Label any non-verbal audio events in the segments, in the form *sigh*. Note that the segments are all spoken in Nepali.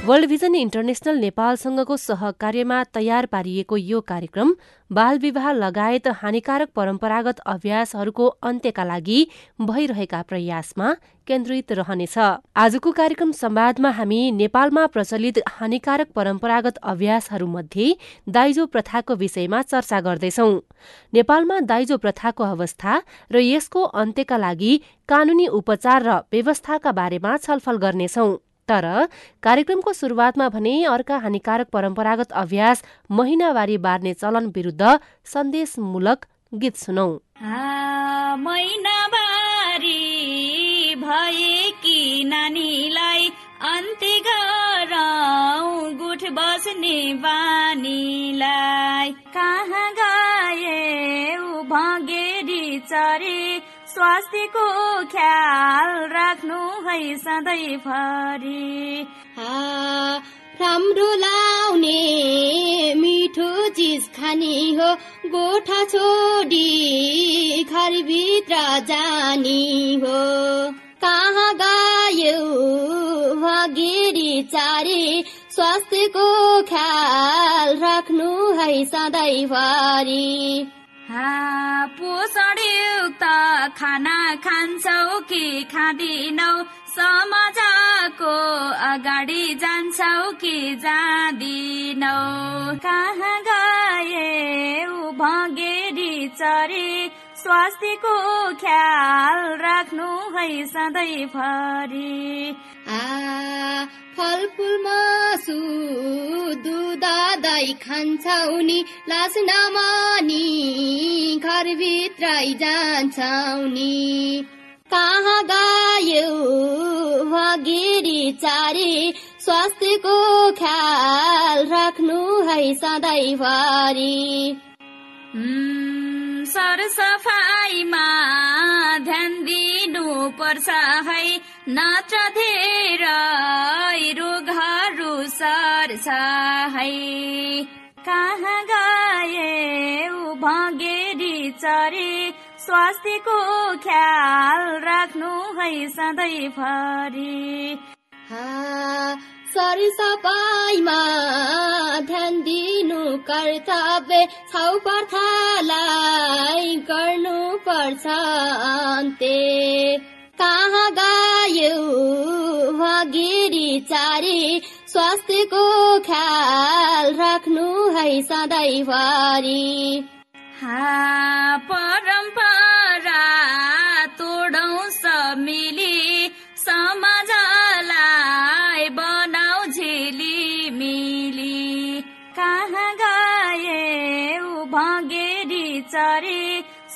वर्ल्ड भिजन इन्टरनेशनल नेपालसँगको सहकार्यमा तयार पारिएको यो कार्यक्रम बाल विवाह लगायत हानिकारक परम्परागत अभ्यासहरूको अन्त्यका लागि भइरहेका प्रयासमा केन्द्रित रहनेछ। आजको कार्यक्रम संवादमा हामी नेपालमा प्रचलित हानिकारक परम्परागत अभ्यासहरूमध्ये दाइजो प्रथाको विषयमा चर्चा गर्दैछौ। नेपालमा दाइजो प्रथाको अवस्था र यसको अन्त्यका लागि कानूनी उपचार र व्यवस्थाका बारेमा छलफल गर्नेछौं। तर कार्यक्रमको शुरूआतमा भने अर्का हानिकारक परम्परागत अभ्यास महिनावारी बार्ने चलन विरूद्ध सन्देशमूलक गीत सुनौ। नानीलाई अन्त्य गुठ बानीलाई। कहाँ गए भगेरी चरे स्वास्थ्यको ख्याल राख्नु है सधैँभरि राम्रो लाउने मिठो चिज खाने हो गोठा छोडी घरभित्र जाने हो। कहाँ गायो भगेरी चारे स्वास्थ्यको ख्याल राख्नु है सधैँभरि पोषणयुक्त खाना खान्छौ कि खाँदिनौ? समाजको अगाडि जान्छौ कि जाँदिनौ? कहाँ गए भगेरी चरे? स्वास्थ्यको ख्याल राख्नु है सधैँभरि फलफुल मासु दुध दही खान्छौ नि लास नमानी घरभित्रै जान्छौ नि कहाँ गायो भगेरी चारे स्वास्थ्यको ख्याल राख्नु है सधैँभरि सरसफाइमा ध्यान दिनु पर्छ है नत्र धेरै रोगहरू सर्छ है। कहाँ गए भगेरी चरे? स्वास्थ्यको ख्याल राख्नु है सधैँभरि सरसफाइमा ध्यान दिनु कर्तव्य छाउपार्थालाई गर्नु पर्छ अन्त्य। कहाँ गायो भगेरी चारे स्वास्थ्यको ख्याल राख्नु है सधैँभरि। परम्परा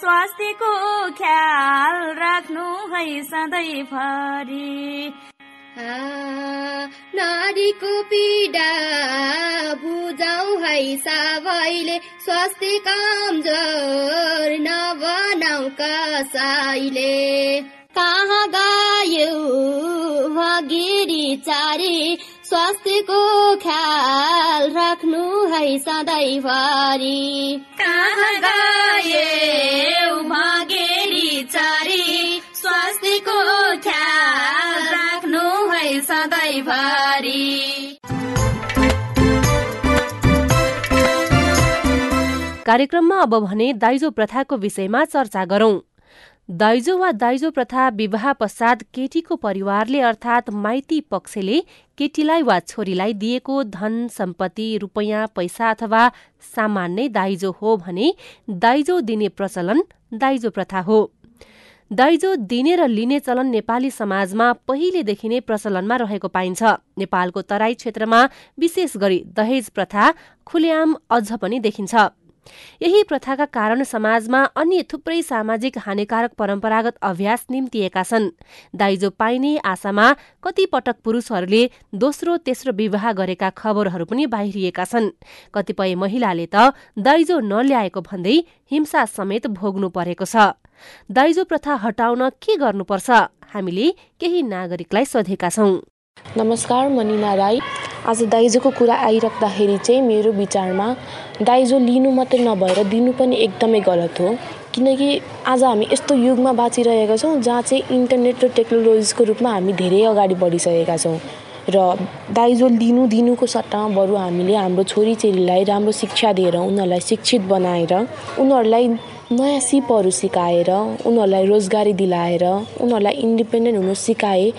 स्वास्थ्यको ख्याल राख्नु है सधैँभरि नारीको पीडा बुझाउ है सबैले। स्वास्थ्य कमजोर नबनाउ कसैले कहाँ गयो? भगेरी चारे स्वास्थ्यको ख्याल राख्नु है सधैँभरि कहाँ गए भगेरी चारे स्वास्थ्यको ख्याल राख्नु है सधैँभरि कार्यक्रममा अब भने दाइजो प्रथाको विषयमा चर्चा गरौं। दाइजो वा दाइजो प्रथा विवाह पश्चात केटीको परिवारले अर्थात् माइती पक्षले केटीलाई वा छोरीलाई दिएको धन सम्पत्ति रुपैयाँ पैसा अथवा सामान नै दाइजो हो भने दाइजो दिने प्रचलन दाइजो प्रथा हो। दाइजो दिने र लिने चलन नेपाली समाजमा पहिलेदेखि नै प्रचलनमा रहेको पाइन्छ। नेपालको तराई क्षेत्रमा विशेष गरी दहेज प्रथा खुलेआम अझ पनि देखिन्छ। यही प्रथाका कारण समाजमा अन्य थुप्रै सामाजिक हानिकारक परम्परागत अभ्यास निम्तिएका छन्। दाइजो पाइने आशामा कति पटक पुरूषहरूले दोस्रो तेस्रो विवाह गरेका खबरहरू पनि बाहिरिएका छन्। कतिपय महिलाले त दाइजो नल्याएको भन्दै हिंसा समेत भोग्नु परेको छ। दाइजो प्रथा हटाउन के गर्नुपर्छ? हामीले केही नागरिकलाई सोधेका छौं। नमस्कार मनिना राई। आज दाइजोको कुरा आइराख्दाखेरि चाहिँ मेरो विचारमा दाइजो लिनु मात्रै नभएर दिनु पनि एकदमै गलत हो। किनकि आज हामी यस्तो युगमा बाँचिरहेका छौँ जहाँ चाहिँ इन्टरनेट र टेक्नोलोजीको रूपमा हामी धेरै अगाडि बढिसकेका छौँ। र दाइजो लिनु दिनुको सट्टामा बरु हामीले हाम्रो छोरीचेलीलाई राम्रो शिक्षा दिएर उनीहरूलाई शिक्षित बनाएर उनीहरूलाई नयाँ सिपहरू सिकाएर उनीहरूलाई रोजगारी दिलाएर उनीहरूलाई इन्डिपेन्डेन्ट हुनु सिकाए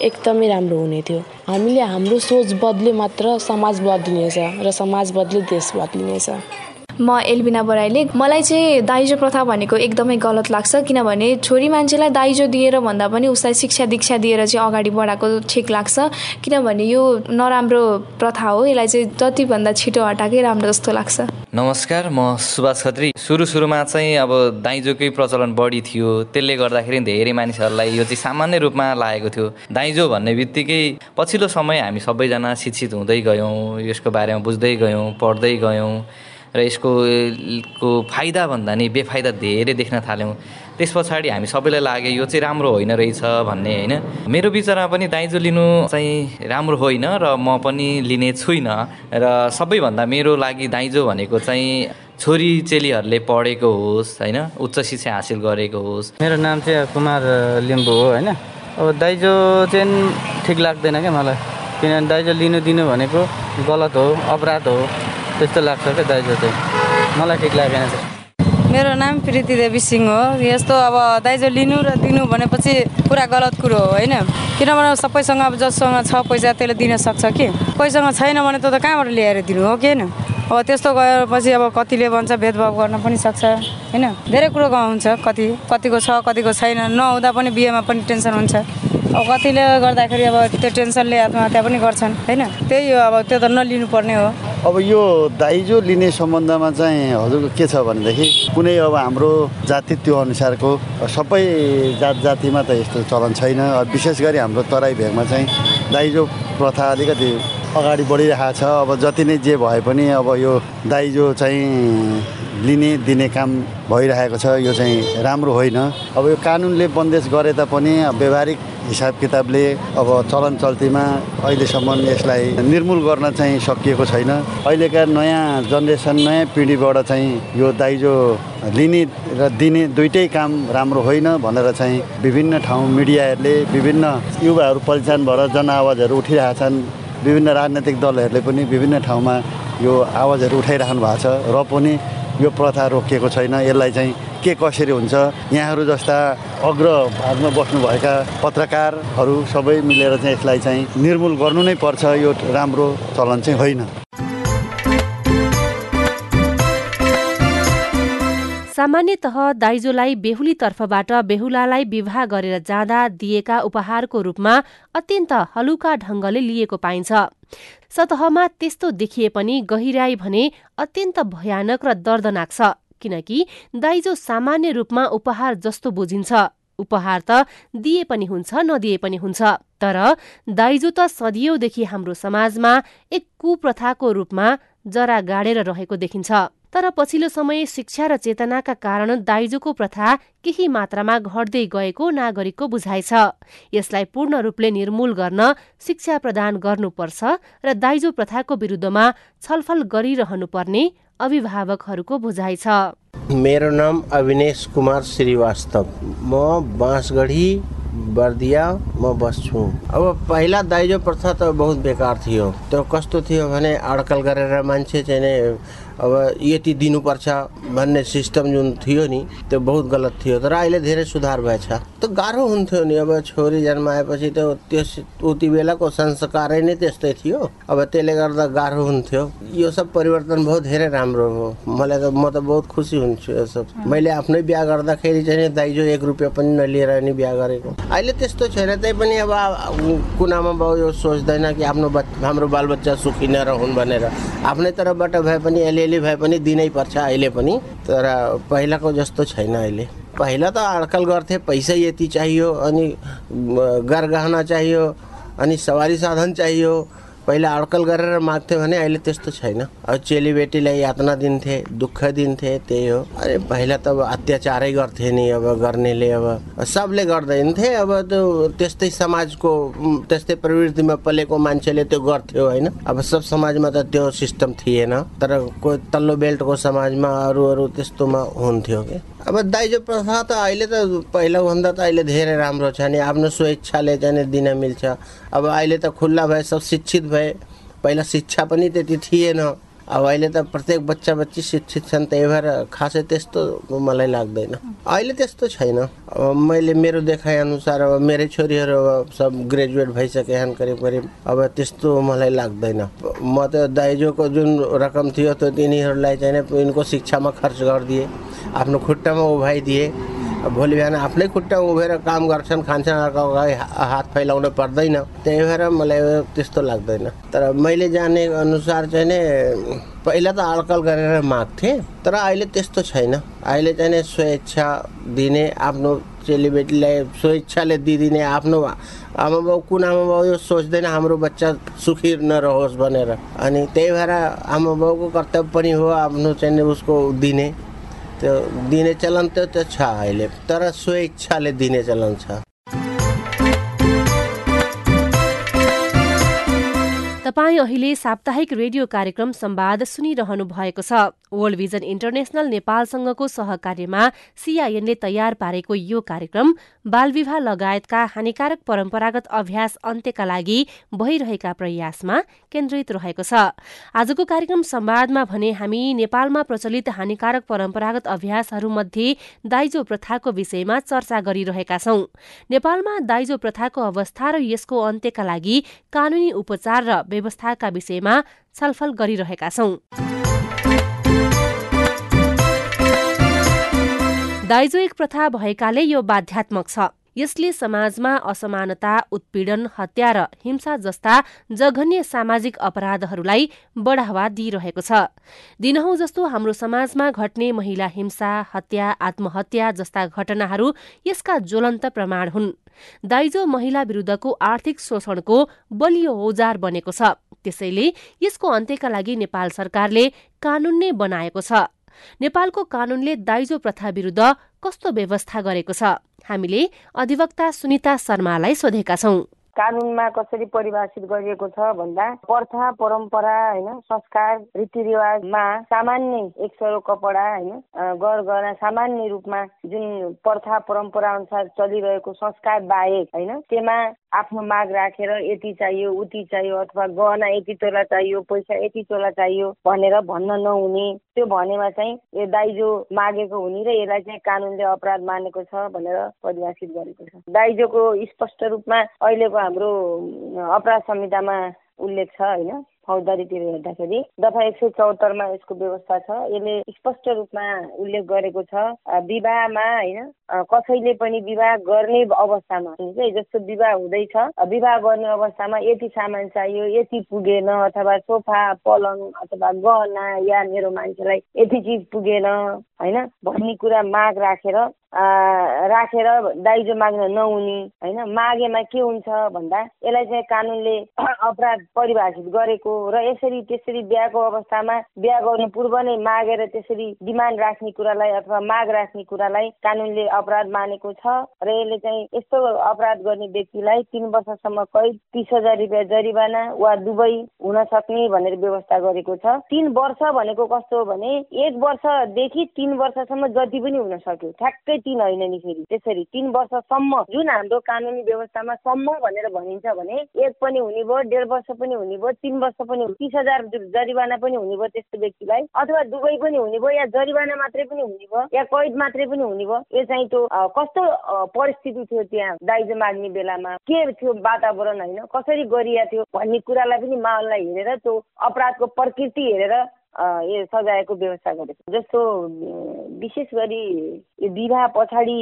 एकदमै राम्रो हुने थियो। हामीले हाम्रो सोच बदले मात्र समाज बदलिनेछ र समाज बदले देश बदलिनेछ। म एल्बिना बराइले मलाई चाहिँ दाइजो प्रथा भनेको एकदमै गलत लाग्छ किनभने छोरी मान्छेलाई दाइजो दिएर भन्दा पनि उसलाई शिक्षा दीक्षा दिएर चाहिँ अगाडि बढाएको ठिक लाग्छ। किनभने यो नराम्रो प्रथा हो यसलाई चाहिँ जतिभन्दा छिटो हटाएकै राम्रो जस्तो लाग्छ। नमस्कार म सुभाष खत्री। सुरु सुरुमा चाहिँ अब दाइजोकै प्रचलन बढी थियो। त्यसले गर्दाखेरि धेरै मानिसहरूलाई यो चाहिँ सामान्य रूपमा लागेको थियो। दाइजो भन्ने बित्तिकै पछिल्लो समय हामी सबैजना शिक्षित हुँदै गयौँ यसको बारेमा बुझ्दै गयौँ पढ्दै गयौँ। र यसको को फाइदा भन्दा नि बेफाइदा धेरै देख्न थाल्यौँ। त्यस पछाडि हामी सबैलाई लाग्यो यो चाहिँ राम्रो होइन रहेछ भन्ने होइन। मेरो विचारमा पनि दाइजो लिनु चाहिँ राम्रो होइन र म पनि लिने छुइनँ। र सबैभन्दा मेरो लागि दाइजो भनेको चाहिँ छोरी चेलीहरूले पढेको होस् होइन? उच्च शिक्षा हासिल गरेको होस्। मेरो नाम चाहिँ कुमार लिम्बू हो होइन? अब दाइजो चाहिँ ठिक लाग्दैन क्या मलाई। किनभने दाइजो लिनु दिनु भनेको गलत हो अपराध हो। त्यस्तो लाग्छ क्या दाइजो चाहिँ मलाई ठिक लागेन मेरो नाम प्रीति देवी सिंह हो। यस्तो अब दाइजो लिनु र दिनु भनेपछि पुरा गलत कुरो हो होइन? किनभने सबैसँग अब जससँग छ पैसा त्यसले दिन सक्छ कि? कोहीसँग छैन भने त कहाँबाट ल्याएर दिनु हो कि होइन? अब त्यस्तो गएपछि अब कतिले भन्छ भेदभाव गर्न पनि सक्छ होइन? धेरै कुरो हुन्छ कति कतिको छ कतिको छैन। नहुँदा पनि बिहेमा पनि टेन्सन हुन्छ। अब कतिले गर्दाखेरि अब त्यो टेन्सनले आत्महत्या पनि गर्छन् होइन? त्यही हो अब त्यो त नलिनु पर्ने हो। अब यो दाइजो लिने सम्बन्धमा चाहिँ हजुरको के छ भनेदेखि कुनै अब हाम्रो जाति त्यो अनुसारको सबै जात जातिमा त यस्तो चलन छैन। विशेष गरी हाम्रो तराई भेगमा चाहिँ दाइजो प्रथा अलिकति अगाडि बढिरहेको छ। अब जति नै जे भए पनि अब यो दाइजो चाहिँ लिने दिने काम भइरहेको छ। यो चाहिँ राम्रो होइन। अब यो कानुनले बन्देज गरे तापनि व्यवहारिक हिसाब किताबले अब चलन चल्तीमा अहिलेसम्म यसलाई निर्मूल गर्न चाहिँ सकिएको छैन। अहिलेका नयाँ जेनेरेसन नयाँ पिँढीबाट चाहिँ यो दाइजो लिने र दिने दुइटै काम राम्रो होइन भनेर चाहिँ विभिन्न ठाउँ मिडियाहरूले विभिन्न युवाहरू पहिचान भएर जनआवाजहरू उठिरहेछन्। विभिन्न राजनैतिक दलहरूले पनि विभिन्न ठाउँमा यो आवाजहरू उठाइराख्नु भएको छ। र पनि यो प्रथा रोकिएको छैन यसलाई चाहिँ के कसरी हुन्छ? यहाँहरू जस्ता अग्र भागमा बस्नुभएका पत्रकारहरू सबै मिलेर चाहिँ यसलाई चाहिँ निर्मूल गर्नु नै पर्छ यो राम्रो चलन चाहिँ होइन। सामान्यत दाइजोलाई बेहुली तर्फबाट बेहुलालाई विवाह गरेर जाँदा दिएका उपहारको रूपमा अत्यन्त हलुका ढंगले लिएको पाइन्छ। सतहमा त्यस्तो देखिए पनि गहिराई भने अत्यन्त भयानक र दर्दनाक छ किनकि दाइजो सामान्य रूपमा उपहार जस्तो बुझिन्छ। उपहार त दिए पनि हुन्छ नदिए पनि हुन्छ तर दाइजो त सदियौदेखि हाम्रो समाजमा एक कुप्रथाको रूपमा जरा गाडेर रहेको देखिन्छ। तर पछिल्लो समय शिक्षा र चेतनाका कारण दाइजोको प्रथा केही मात्रामा घट्दै गएको नागरिकको बुझाइ छ। यसलाई पूर्ण रूपले निर्मूल गर्न शिक्षा प्रदान गर्नुपर्छ र दाइजो प्रथाको विरुद्धमा छलफल गरिरहनुपर्ने अभिभावकहरूको बुझाइ छ। मेरो नाम अविनेश कुमार श्रीवास्तव। म बाँसगढी बर्दिया म बस्छु। अब पहिला दाइजो प्रथा त बहुत बेकार थियो। त्यो कस्तो थियो भने अड्कल गरेर मान्छे चाहिँ अब यति दिनुपर्छ भन्ने सिस्टम जुन थियो नि त्यो बहुत गलत थियो। तर अहिले धेरै सुधार भएछ कस्तो गाह्रो हुन्थ्यो नि अब छोरी जन्माएपछि त त्यस उति बेलाको संस्कारै नै त्यस्तै थियो। अब त्यसले गर्दा गाह्रो हुन्थ्यो। यो सब परिवर्तन बहुत धेरै राम्रो हो। मलाई त म त बहुत खुसी हुन्छु यो सब। मैले आफ्नै बिहा गर्दाखेरि चाहिँ दाइजो एक रुपियाँ पनि नलिएर नि बिहा गरेको। अहिले त्यस्तो छैन त्यही पनि अब कुनामा बाउ यो सोच्दैन कि आफ्नो हाम्रो बालबच्चा सुखी नरहुन् भनेर। आफ्नै तर्फबाट भए पनि अलिअलि भए पनि दिनै पर्छ अहिले पनि। तर पहिलाको जस्तो छैन अहिले। पहिला त अड्कल गर्थे पैसा यति चाहियो अनि गरगहना चाहियो अनि सवारी साधन चाहियो। पहिला अड्कल गरेर माग्थ्यो भने अहिले त्यस्तो छैन। अब चेलीबेटीलाई यातना दिन्थे दुःख दिन्थे त्यही हो। अरे पहिला त अब अत्याचारै गर्थे नि अब गर्नेले अब सबले गर्दैनथे अब त्यो त्यस्तै समाजको त्यस्तै प्रवृत्तिमा पलेको मान्छेले त्यो गर्थ्यो होइन। अब सब समाजमा त त्यो सिस्टम थिएन। तर को तल्लो बेल्टको समाजमा अरू अरू त्यस्तोमा हुन्थ्यो कि? अब दाइजो प्रथा त अहिले त पहिलाभन्दा त अहिले धेरै राम्रो छ नि। आफ्नो स्वेच्छाले चाहिँ दिन मिल्छ अब अहिले त खुल्ला भए सब शिक्षित भए पहिला शिक्षा पनि त्यति थिएन। अब अहिले त प्रत्येक बच्चा बच्ची शिक्षित छन् त्यही भएर खासै त्यस्तो मलाई लाग्दैन। अहिले त्यस्तो छैन। अब मैले मेरो देखाइ अनुसार अब मेरै छोरीहरू अब सब ग्रेजुएट भइसके करिब करिब। अब त्यस्तो मलाई लाग्दैन। म त दाइजोको जुन रकम थियो त्यो तिनीहरूलाई चाहिँ यिनको शिक्षामा खर्च गरिदिएँ। आफ्नो खुट्टामा उभाइदिए। भोलि बिहान आफ्नै खुट्टा उभेर काम गर्छन् खान्छन् अर्काको हात फैलाउनु पर्दैन। त्यही भएर मलाई त्यस्तो लाग्दैन। तर मैले जाने अनुसार चाहिँ नै पहिला त अड्कल गरेर माग्थेँ तर अहिले त्यस्तो छैन। अहिले चाहिँ नै स्वेच्छा दिने आफ्नो चेलीबेटीलाई स्वेच्छाले दिइदिने आफ्नो आमा बाउ कुन आमा बाउ यो सोच्दैन हाम्रो बच्चा सुखी नरहोस् भनेर। अनि त्यही भएर आमा बाउको कर्तव्य पनि हो आफ्नो चाहिँ उसको दिने। त्यो दिने चलन त त्यो छ अहिले तर स्वेच्छाले दिने चलन छ। तपाईँ अहिले साप्ताहिक रेडियो कार्यक्रम संवाद सुनिरहनु भएको छ। वर्ल्ड भिजन इन्टरनेशनल नेपालसँगको सहकार्यमा सीआईएनले तयार पारेको यो कार्यक्रम बालविवाह लगायतका हानिकारक परम्परागत अभ्यास अन्त्यका लागि भइरहेका प्रयासमा केन्द्रित रहेको छ। आजको कार्यक्रम संवादमा भने हामी नेपालमा प्रचलित हानिकारक परम्परागत अभ्यासहरूमध्ये दाइजो प्रथाको विषयमा चर्चा गरिरहेका छौं। नेपालमा दाइजो प्रथाको अवस्था र यसको अन्त्यका लागि कानूनी उपचार र व्यवस्थाका विषयमा छलफल गरिरहेका छौं। दाइजो एक प्रथा भएकाले यो बाध्यात्मक छ। यसले समाजमा असमानता उत्पीडन हत्या र हिंसा जस्ता जघन्य सामाजिक अपराधहरूलाई बढ़ावा दिइरहेको छ। दिनहौ जस्तो हाम्रो समाजमा घट्ने महिला हिंसा हत्या आत्महत्या जस्ता घटनाहरू यसका ज्वलन्त प्रमाण हुन्। दाइजो महिला विरूद्धको आर्थिक शोषणको बलियो औजार बनेको छ। त्यसैले यसको अन्त्यका लागि नेपाल सरकारले कानून नै बनाएको छ। नेपालको कानूनले दाइजो प्रथा विरूद्ध कस्तो व्यवस्था गरेको छ? हामीले अधिवक्ता सुनिता शर्मालाई सोधेका छौं। कानुनमा कसरी परिभाषित गरिएको छ भन्दा प्रथा परम्परा होइन संस्कार रीतिरिवाजमा सामान्य एक सरो कपडा होइन गर गर्न सामान्य रूपमा जुन प्रथा परम्परा अनुसार चलिरहेको संस्कार बाहेक होइन त्यसमा आफ्नो माग राखेर यति चाहियो उति चाहियो अथवा गहना यति तोला चाहियो पैसा यति तोला चाहियो भनेर भन्न नहुने। त्यो भनेमा चाहिँ यो दाइजो मागेको हुने र यसलाई चाहिँ कानुनले अपराध मानेको छ भनेर परिभाषित गरेको छ। दाइजोको स्पष्ट रूपमा अहिलेको हाम्रो अपराध संहितामा उल्लेख छ होइन? फौजदारीतिर हेर्दाखेरि दफा एक सय चौहत्तरमा यसको व्यवस्था छ। यसले स्पष्ट रूपमा उल्लेख गरेको छ विवाहमा होइन कसैले पनि विवाह गर्ने अवस्थामा जस्तो विवाह हुँदैछ विवाह गर्ने अवस्थामा यति सामान चाहियो यति पुगेन अथवा सोफा पलङ अथवा गहना या मेरो मान्छेलाई यति चिज पुगेन होइन? भन्ने कुरा माग राखेर राखेर दाइजो माग्न नहुने होइन? मागेमा के हुन्छ भन्दा यसलाई चाहिँ कानुनले *clears throat* अपराध परिभाषित गरेको र यसरी त्यसरी बिहाको अवस्थामा बिहा गर्नु पूर्व नै मागेर त्यसरी डिमान्ड राख्ने कुरालाई अथवा माग राख्ने कुरालाई कानुनले अपराध मानेको छ र यसले चाहिँ यस्तो अपराध गर्ने व्यक्तिलाई तिन वर्षसम्म कैद तिस हजार रुपियाँ जरिवाना वा दुवै हुन सक्ने भनेर व्यवस्था गरेको छ। तिन वर्ष भनेको कस्तो हो भने एक वर्षदेखि तिन वर्षसम्म जति पनि हुन सक्यो। ठ्याक्कै तिन होइन नि फेरि। त्यसरी तिन वर्षसम्म जुन हाम्रो कानुनी व्यवस्थामा सम्म भनेर भनिन्छ भने एक पनि हुने भयो डेढ वर्ष पनि हुने भयो तिन वर्ष पनि तिस हजार जरिवाना पनि हुने भयो त्यस्तो व्यक्तिलाई अथवा दुवै पनि हुने भयो या जरिवाना मात्रै पनि हुने भयो या कैद मात्रै पनि हुने भयो यो चाहिँ त्यो कस्तो परिस्थिति थियो त्यहाँ दाइजो माग्ने बेलामा? के थियो वातावरण होइन? कसरी गरिया थियो भन्ने कुरालाई पनि माहौललाई हेरेर त्यो अपराधको प्रकृति हेरेर यो सजायको व्यवस्था गरेको जस्तो विशेष गरी यो विवाह पछाडि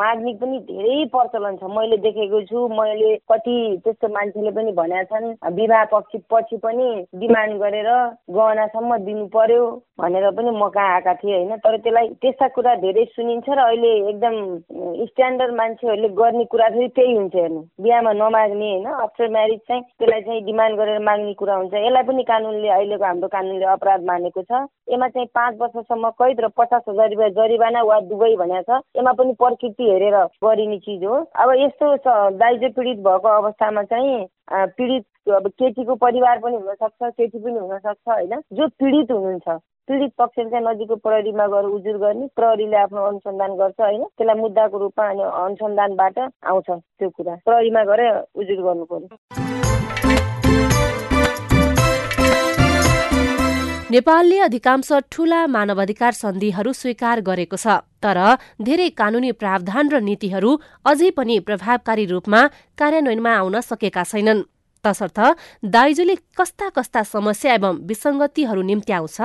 माग्ने पनि धेरै प्रचलन छ। मैले देखेको छु मैले कति त्यस्तो मान्छेले पनि भनेका छन् विवाह पक्ष पछि पनि डिमान्ड गरेर गहनासम्म दिनु पर्यो भनेर पनि म कहाँ आएका थिएँ होइन? तर त्यसलाई त्यस्ता कुरा धेरै सुनिन्छ र अहिले एकदम स्ट्यान्डर्ड मान्छेहरूले गर्ने कुरा फेरि त्यही हुन्छ हेर्नु। बिहामा नमाग्ने होइन? आफ्टर म्यारिज चाहिँ त्यसलाई चाहिँ डिमान्ड गरेर माग्ने कुरा हुन्छ। यसलाई पनि कानुनले अहिलेको हाम्रो कानुनले अपराध मानेको छ। यसमा चाहिँ पाँच वर्षसम्म कैद र पचास हजार रुपियाँ जरिवाना वा दुवै भनेको छ। यसमा पनि प्रकृति हेरेर गरिने चिज हो। अब यस्तो दाइजो पीडित भएको अवस्थामा चाहिँ पीडित अब केटीको परिवार पनि हुनसक्छ केटी पनि हुनसक्छ होइन? जो पीडित हुनुहुन्छ पीडित पक्षले चाहिँ नजिकको प्रहरीमा गएर उजुर गर्ने प्रहरीले आफ्नो अनुसन्धान गर्छ होइन? त्यसलाई मुद्दाको रूपमा अनि अनुसन्धानबाट आउँछ त्यो कुरा। प्रहरीमा गएर उजुर गर्नु पर्यो। नेपालले अधिकांश ठूला मानवाधिकार सन्धिहरू स्वीकार गरेको छ तर धेरै कानूनी प्रावधान र नीतिहरू अझै पनि प्रभावकारी रूपमा कार्यान्वयनमा आउन सकेका छैनन्। तसर्थ दाइजोले कस्ता कस्ता समस्या एवं विसङ्गतिहरू निम्त्याउँछ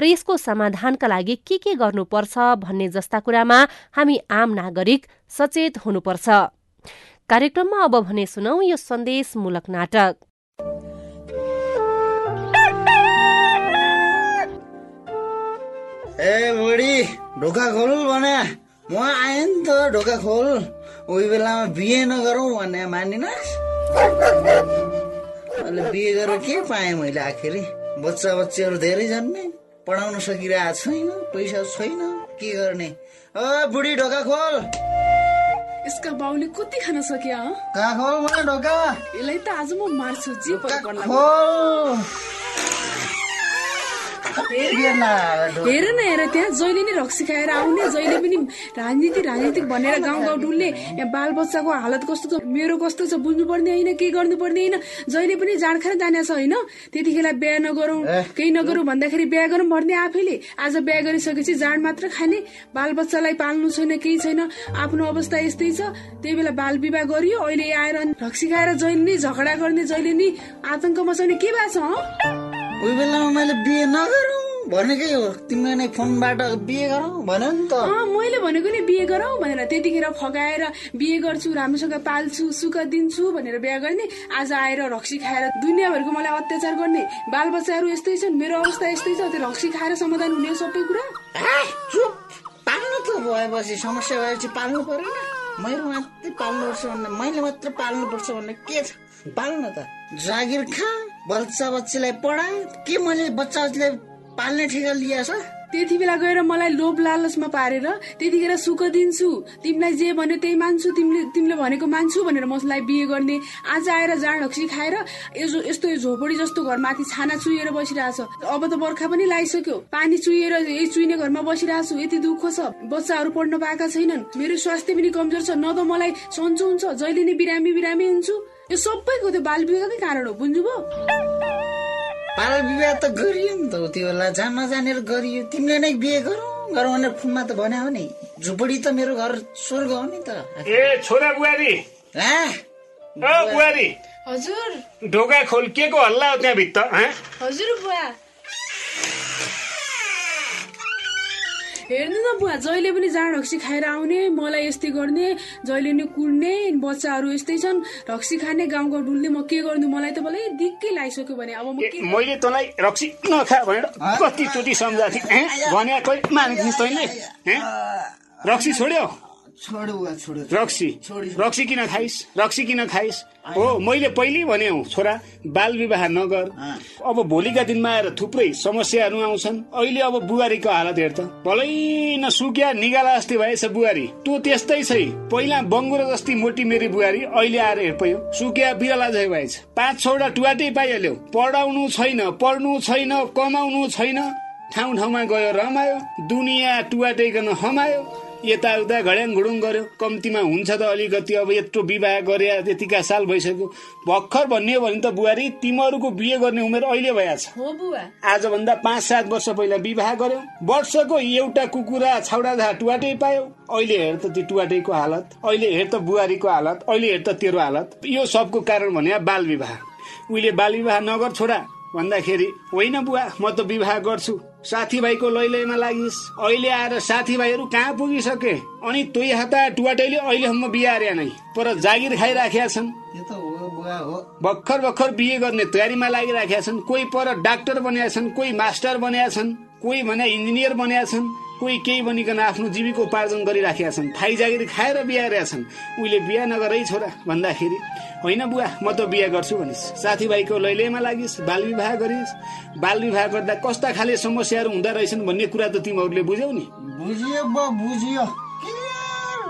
र यसको समाधानका लागि के के गर्नुपर्छ भन्ने जस्ता कुरामा हामी आम नागरिक सचेत हुनुपर्छ। कार्यक्रममा अब भने सुनौ यो सन्देशमूलक नाटक। ए बुढी ढोका खोल भने म आएँ नि त ढोका खोल उही बेलामा बिहे नगरौँ भने मानिनस् अहिले बिहे गरेर के पाएँ मैले आखिर बच्चा बच्चीहरू धेरै जन्मे पढाउन सकिरहेको छैन पैसा छैन के गर्ने ओ बुढी ढोका खोल यसका बाउले कति खान सक्यो कहाँ खोल मलाई ढोका यसलाई त आज म मार्छु जे खोल हेर न हेर त्यहाँ जहिले नि रक्सी खाएर आउने जहिले पनि राजनीति राजनीतिक भनेर गाउँ गाउँ डुल्ने यहाँ बाल बच्चाको हालत कस्तो छ मेरो कस्तो छ बुझ्नु पर्ने होइन के गर्नु पर्ने होइन जहिले पनि जाँड खाएर जाने छ होइन? त्यतिखेर बिहा नगरौँ केही नगरौँ भन्दाखेरि बिहा गरौँ भन्ने आफैले आज बिहा गरिसकेपछि जाँड मात्र खाने बाल बच्चालाई पाल्नु छैन केही छैन आफ्नो अवस्था यस्तै छ। त्यही बेला बाल विवाह गरियो अहिले आएर रक्सी खाएर जहिले नै झगडा गर्ने जहिले नि आतंक मचाउने के भएको छ कोही बेलामा मैले बिहे नगरौँ। भनेकै हो तिमीले नै फोनबाट बिहे गरौँ भन्यो नि त। मैले भनेको नि बिहे गरौँ भनेर त्यतिखेर फगाएर बिहे गर्छु राम्रोसँग पाल्छु सुख दिन्छु भनेर बिहा गर्ने आज आएर रक्सी खाएर दुनियाँभरिको मलाई अत्याचार गर्ने बाल बच्चाहरू यस्तै छन् मेरो अवस्था यस्तै छ त्यो रक्सी खाएर समाधान हुने सबै कुरा? पाल्नु त भएपछि समस्या भएपछि पाल्नु परेन। मैले मात्रै पाल्नुपर्छ भन्ने मैले मात्र पाल्नुपर्छ भन्ने के छ? पाल्नु त जागिर खा। बच्चा बच्चीलाई पढा के मैले बच्चा बच्चीलाई पाल्ने ठिका लिएछ त्यति बेला गएर मलाई लोभ लालचमा पारेर त्यतिखेर सुख दिन्छु। तिमीलाई जे भन्यो त्यही मान्छु। तिमीले तिमीले भनेको मान्छु भनेर मलाई बिहे गर्ने आज आएर जाँड हक्सी खाएर यस्तो झोपडी जस्तो घर माथि छाना चुहेर बसिरहेछ। अब त बर्खा पनि लगाइसक्यो पानी चुहेर यही चुइने घरमा बसिरहेको छु यति दुःख छ। बच्चाहरू पढ्न पाएका छैनन्। मेरो स्वास्थ्य पनि कमजोर छ। न त मलाई सन्चो हुन्छ। जहिले नै बिरामी बिरामी हुन्छु। यो सबैको त्यो बाल विवाहकै कारण हो बुझ्नुभयो? बाल विवाह त गरियो नि त त्यो बेला। जान नजानेर गरियो। तिमीले नै बिहे गरौँ गरौँ भनेर फोनमा त भने। हो नि झुपडी त मेरो घर स्वर्ग हो नि त। ए छोरा बुहारी। बुहारी। हजुर। ढोका खोल। के को हल्ला हो त्यहाँ भित्र हजुर बुवा। हेर्नु न बुवा जहिले पनि जाँड रक्सी खाएर आउने मलाई यस्तै गर्ने जहिले नि कुर्ने बच्चाहरू यस्तै छन् रक्सी खाने गाउँ गाउँ डुल्ने म के गर्नु? मलाई त मलाई दिक्कै लगाइसक्यो भने अब मैले तँलाई रक्सी नखा भनेर कति चोटि सम्झाएको थिएँ भने मानेको रक्सी छोड्यो? रक्सी। रक्सी किन खाइस? रक्सी किन खाइस? हो मैले पहिले भने छोरा बाल विवाह नगर अब भोलिका दिनमा आएर थुप्रै समस्याहरू आउँछन्। अहिले अब बुहारीको हालत हेर त। भलै नसुक्या निगाला जस्तै भएछ बुहारी। तँ त्यस्तै छै पहिला बङ्गुरो जस्तै मोटी मेरी बुहारी अहिले आएर हेर पयो सुक्या बिरला झै भएछ। पाँच छवटा टुवाटै पाइहाल्यो। पढाउनु छैन पढ्नु छैन कमाउनु छैन। ठाउँ ठाउँमा गयो रमायो। दुनियाँ टुवाटैकन हमायो। यताउता घड्याङ घुडुङ गर्यो। कम्तीमा हुन्छ त अलिकति अब यत्रो विवाह गरे यतिका साल भइसक्यो। भर्खर भन्ने भने त बुहारी तिमीहरूको बिहे गर्ने उमेर अहिले भइहाल्छ। आजभन्दा पाँच सात वर्ष पहिला विवाह गर्यो। वर्षको एउटा कुकुरा छाउडा टुवाटै पायो। अहिले हेर त त्यो टुवाटैको हालत अहिले हेर त बुहारीको हालत अहिले हेर त तेरो हालत। यो सबको कारण भने बाल विवाह। उहिले बाल विवाह नगर छोरा भन्दाखेरि होइन बुवा म त विवाह गर्छु। साथीभाइको लैलैमा लागिस्। अहिले आएर साथीभाइहरू कहाँ पुगिसके? अनि तोइ हाता टुवाटैले अहिलेसम्म बिहा अरे नै। पर जागिर खाइराखेका छन्। भर्खर भर्खर बिहे गर्ने तयारीमा लागिराखेका छन्। कोही पर डाक्टर बनेका छन् कोही मास्टर बनेका छन् कोही भने इन्जिनियर बनेका छन्। कोही केही बनिकन आफ्नो जीविकोपार्जन गरिराखेका छन् थाइ जागिर खाएर बिहा छन्। उहिले बिहा नगरै छोरा भन्दाखेरि होइन बुवा म त बिहा गर्छु भनिस्। साथीभाइको लैलैमा लागिस् बाल विवाह गरिस्। बाल विवाह गर्दा कस्ता खाले समस्याहरू हुँदो रहेछन् भन्ने कुरा त तिमीहरूले बुझ्यौ नि। बुझियो बुझियो।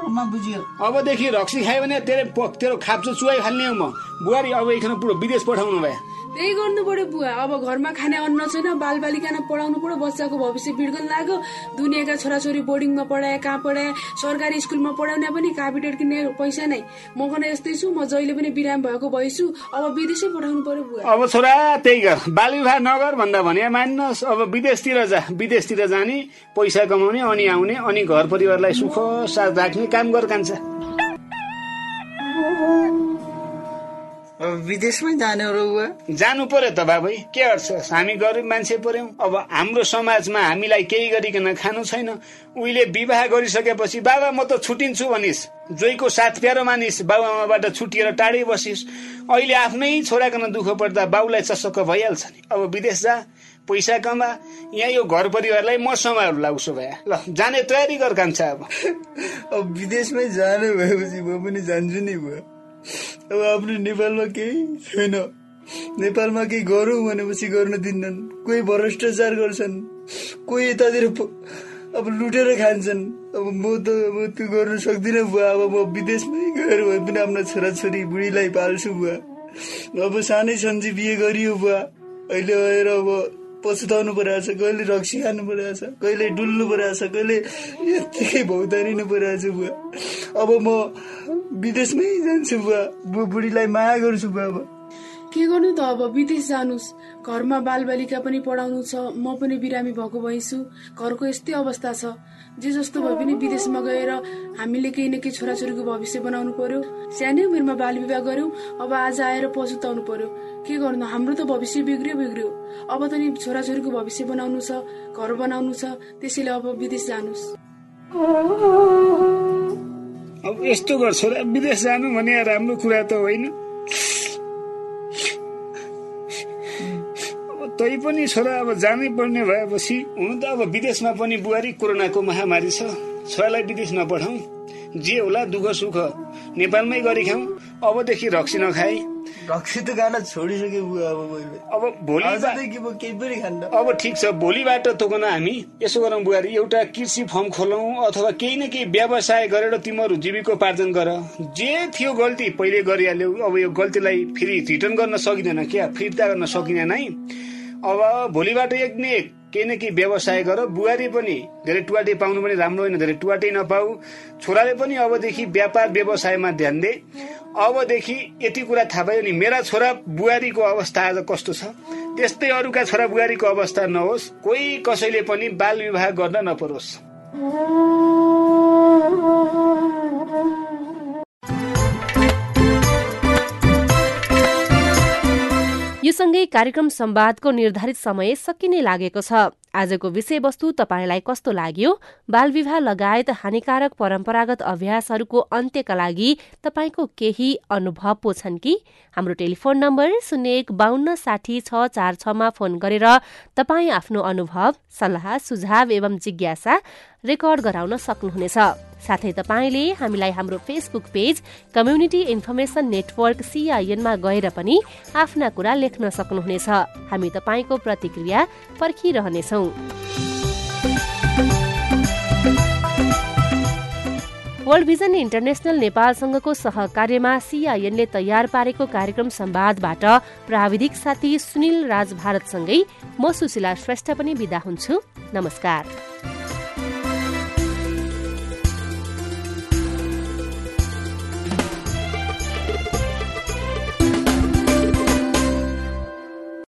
बुझियो? अबदेखि रक्सी खायो भने तेरो तेरो खाप्चो चुहाइहाल्ने हो म। बुहारी अब एकन पुरो विदेश पठाउनु भयो। त्यही गर्नु पर्यो बुवा। अब घरमा खाने अन्न छैन बाल बालिकामा पढाउनु पर्यो बच्चाको भविष्य बिर्गन लाग्यो। दुनियाँका छोराछोरी बोर्डिङमा पढाए कहाँ पढाए सरकारी स्कुलमा पढाउने पनि कापिटेट किन्ने पैसा नै। म कन यस्तै छु म जहिले पनि बिराम भएको भइसु अब विदेशै पठाउनु पर्यो बुवा। अब छोरा त्यही गर। बाल नगर भन्दा भने मान्नुहोस् अब विदेशतिर जा विदेशतिर जाने पैसा कमाउने अनि आउने अनि घर परिवारलाई सुख साथ राख्ने काम गर कान्छ। विदेशमै जाने जानु पर्यो त बाबै। के अर्थ हामी गरिब मान्छे पर्यौं अब हाम्रो समाजमा हामीलाई केही गरिकन खानु छैन। उहिले विवाह गरिसकेपछि बाबा म त छुटिन्छु भनिस्। जोइको साथ प्यारो मानिस। बाबुआमाबाट छुटिएर टाढै बसिस्। अहिले आफ्नै छोराकन दुःख पर्दा बाउलाई चसक्क भइहाल्छ नि। अब विदेश जा पैसा कमा। यहाँ यो घर परिवारलाई म सम्हाल्ला उसो भए ल जाने तयारी गर कान्छ। *laughs* अब विदेशमै जानु भएपछि म पनि जान्छु नि भयो अब आफ्नो नेपालमा केही छैन। नेपालमा केही गरौँ भनेपछि गर्न दिन्नन्। कोही भ्रष्टाचार गर्छन्। कोही यतातिर अब लुटेर खान्छन्। अब म त अब त्यो गर्न सक्दिनँ बुवा। अब म विदेशमै गएर भए पनि आफ्नो छोराछोरी बुढीलाई पाल्छु बुवा। अब सानै सन्जी बिहे गरियो बुवा। अहिले गएर अब पछुताउनु परिरहेको छ कहिले रक्सी खानु परिरहेको छ कहिले डुल्नु परिरहेको छ कहिले यत्तिकै भौतारिनु परिरहेको छ बुवा। अब म विदेशमै जान्छु बुवा बुढीलाई माया गर्छु बुवा अब। के गर्नु त अब? विदेश जानुस्। घरमा बालबालिका पनि पढाउनु छ म पनि बिरामी भएको भइसु घरको यस्तै अवस्था छ। जे जस्तो भए पनि विदेशमा गएर हामीले केही न केही छोराछोरीको भविष्य बनाउनु पर्यो। सानै उमेरमा बाल विवाह गर्यौँ अब आज आएर पछुताउनु पर्यो। के गर्नु? हाम्रो त भविष्य बिग्रियो बिग्रियो। अब त नि छोराछोरीको भविष्य बनाउनु छ घर बनाउनु छ त्यसैले अब विदेश जानुहोस्। अब यस्तो गर्छ विदेश जानु भने राम्रो कुरा त होइन। तै पनि छोरा अब जानै पर्ने भएपछि हुनु त अब विदेशमा पनि बुहारी कोरोनाको महामारी छ। छोरालाई विदेश नपठाउँ जे होला दुःख सुख नेपालमै गरी खाउँ अबदेखि रक्सी नखाए रक्सी त खान छोडिसके अब भोलि अब ठिक छ भोलिबाट तोकन हामी। यसो गरौँ बुहारी एउटा कृषि फर्म खोलौँ अथवा केही न केही व्यवसाय गरेर तिमीहरू जीविकोपार्जन गर। जे थियो गल्ती पहिले गरिहाल्यौ। अब यो गल्तीलाई फेरि रिटर्न गर्न सकिँदैन क्या? फिर्ता गर्न सकिँदैन है? अब भोलिबाट एक न एक केही न व्यवसाय गर बुहारी पनि धेरै टुवाटे पाउनु पनि राम्रो होइन धेरै टुवाटे नपाऊ। छोराले पनि अबदेखि व्यापार व्यवसायमा ध्यान दे। अबदेखि यति कुरा थाहा भयो नि मेरा छोरा बुहारीको अवस्था आज कस्तो छ? त्यस्तै अरूका छोरा बुहारीको अवस्था नहोस् कोही कसैले पनि बाल विवाह गर्न नपरोस्। यो सँगै कार्यक्रम संवादको निर्धारित समय सकिने लागेको छ। आजको विषयवस्तु तपाईँलाई कस्तो लाग्यो? बालविवाह लगायत हानिकारक परम्परागत अभ्यासहरूको अन्त्यका लागि तपाईँको केही अनुभव पो छन् कि? हाम्रो टेलिफोन नम्बर शून्य एक बाहन्न साठी छ चार छमा फोन गरेर तपाईँ आफ्नो अनुभव सल्लाह सुझाव एवं जिज्ञासा रेकर्ड गराउन सक्नुहुनेछ। साथै तपाईँले हामीलाई हाम्रो Facebook page community information network सिआइएनमा गएर पनि आफ्ना कुरा लेख्न सक्नुहुनेछ। हामी तपाईँको प्रतिक्रिया पर्खिरहनेछौ। वर्ल्ड भिजन इन्टरनेसनल नेपालसँगको सहकार्यमा सिआइएनले तयार पारेको कार्यक्रम संवादबाट प्राविधिक साथी सुनिल राज भारतसँगै म सुशीला श्रेष्ठ पनि विदा हुन्छु। नमस्कार।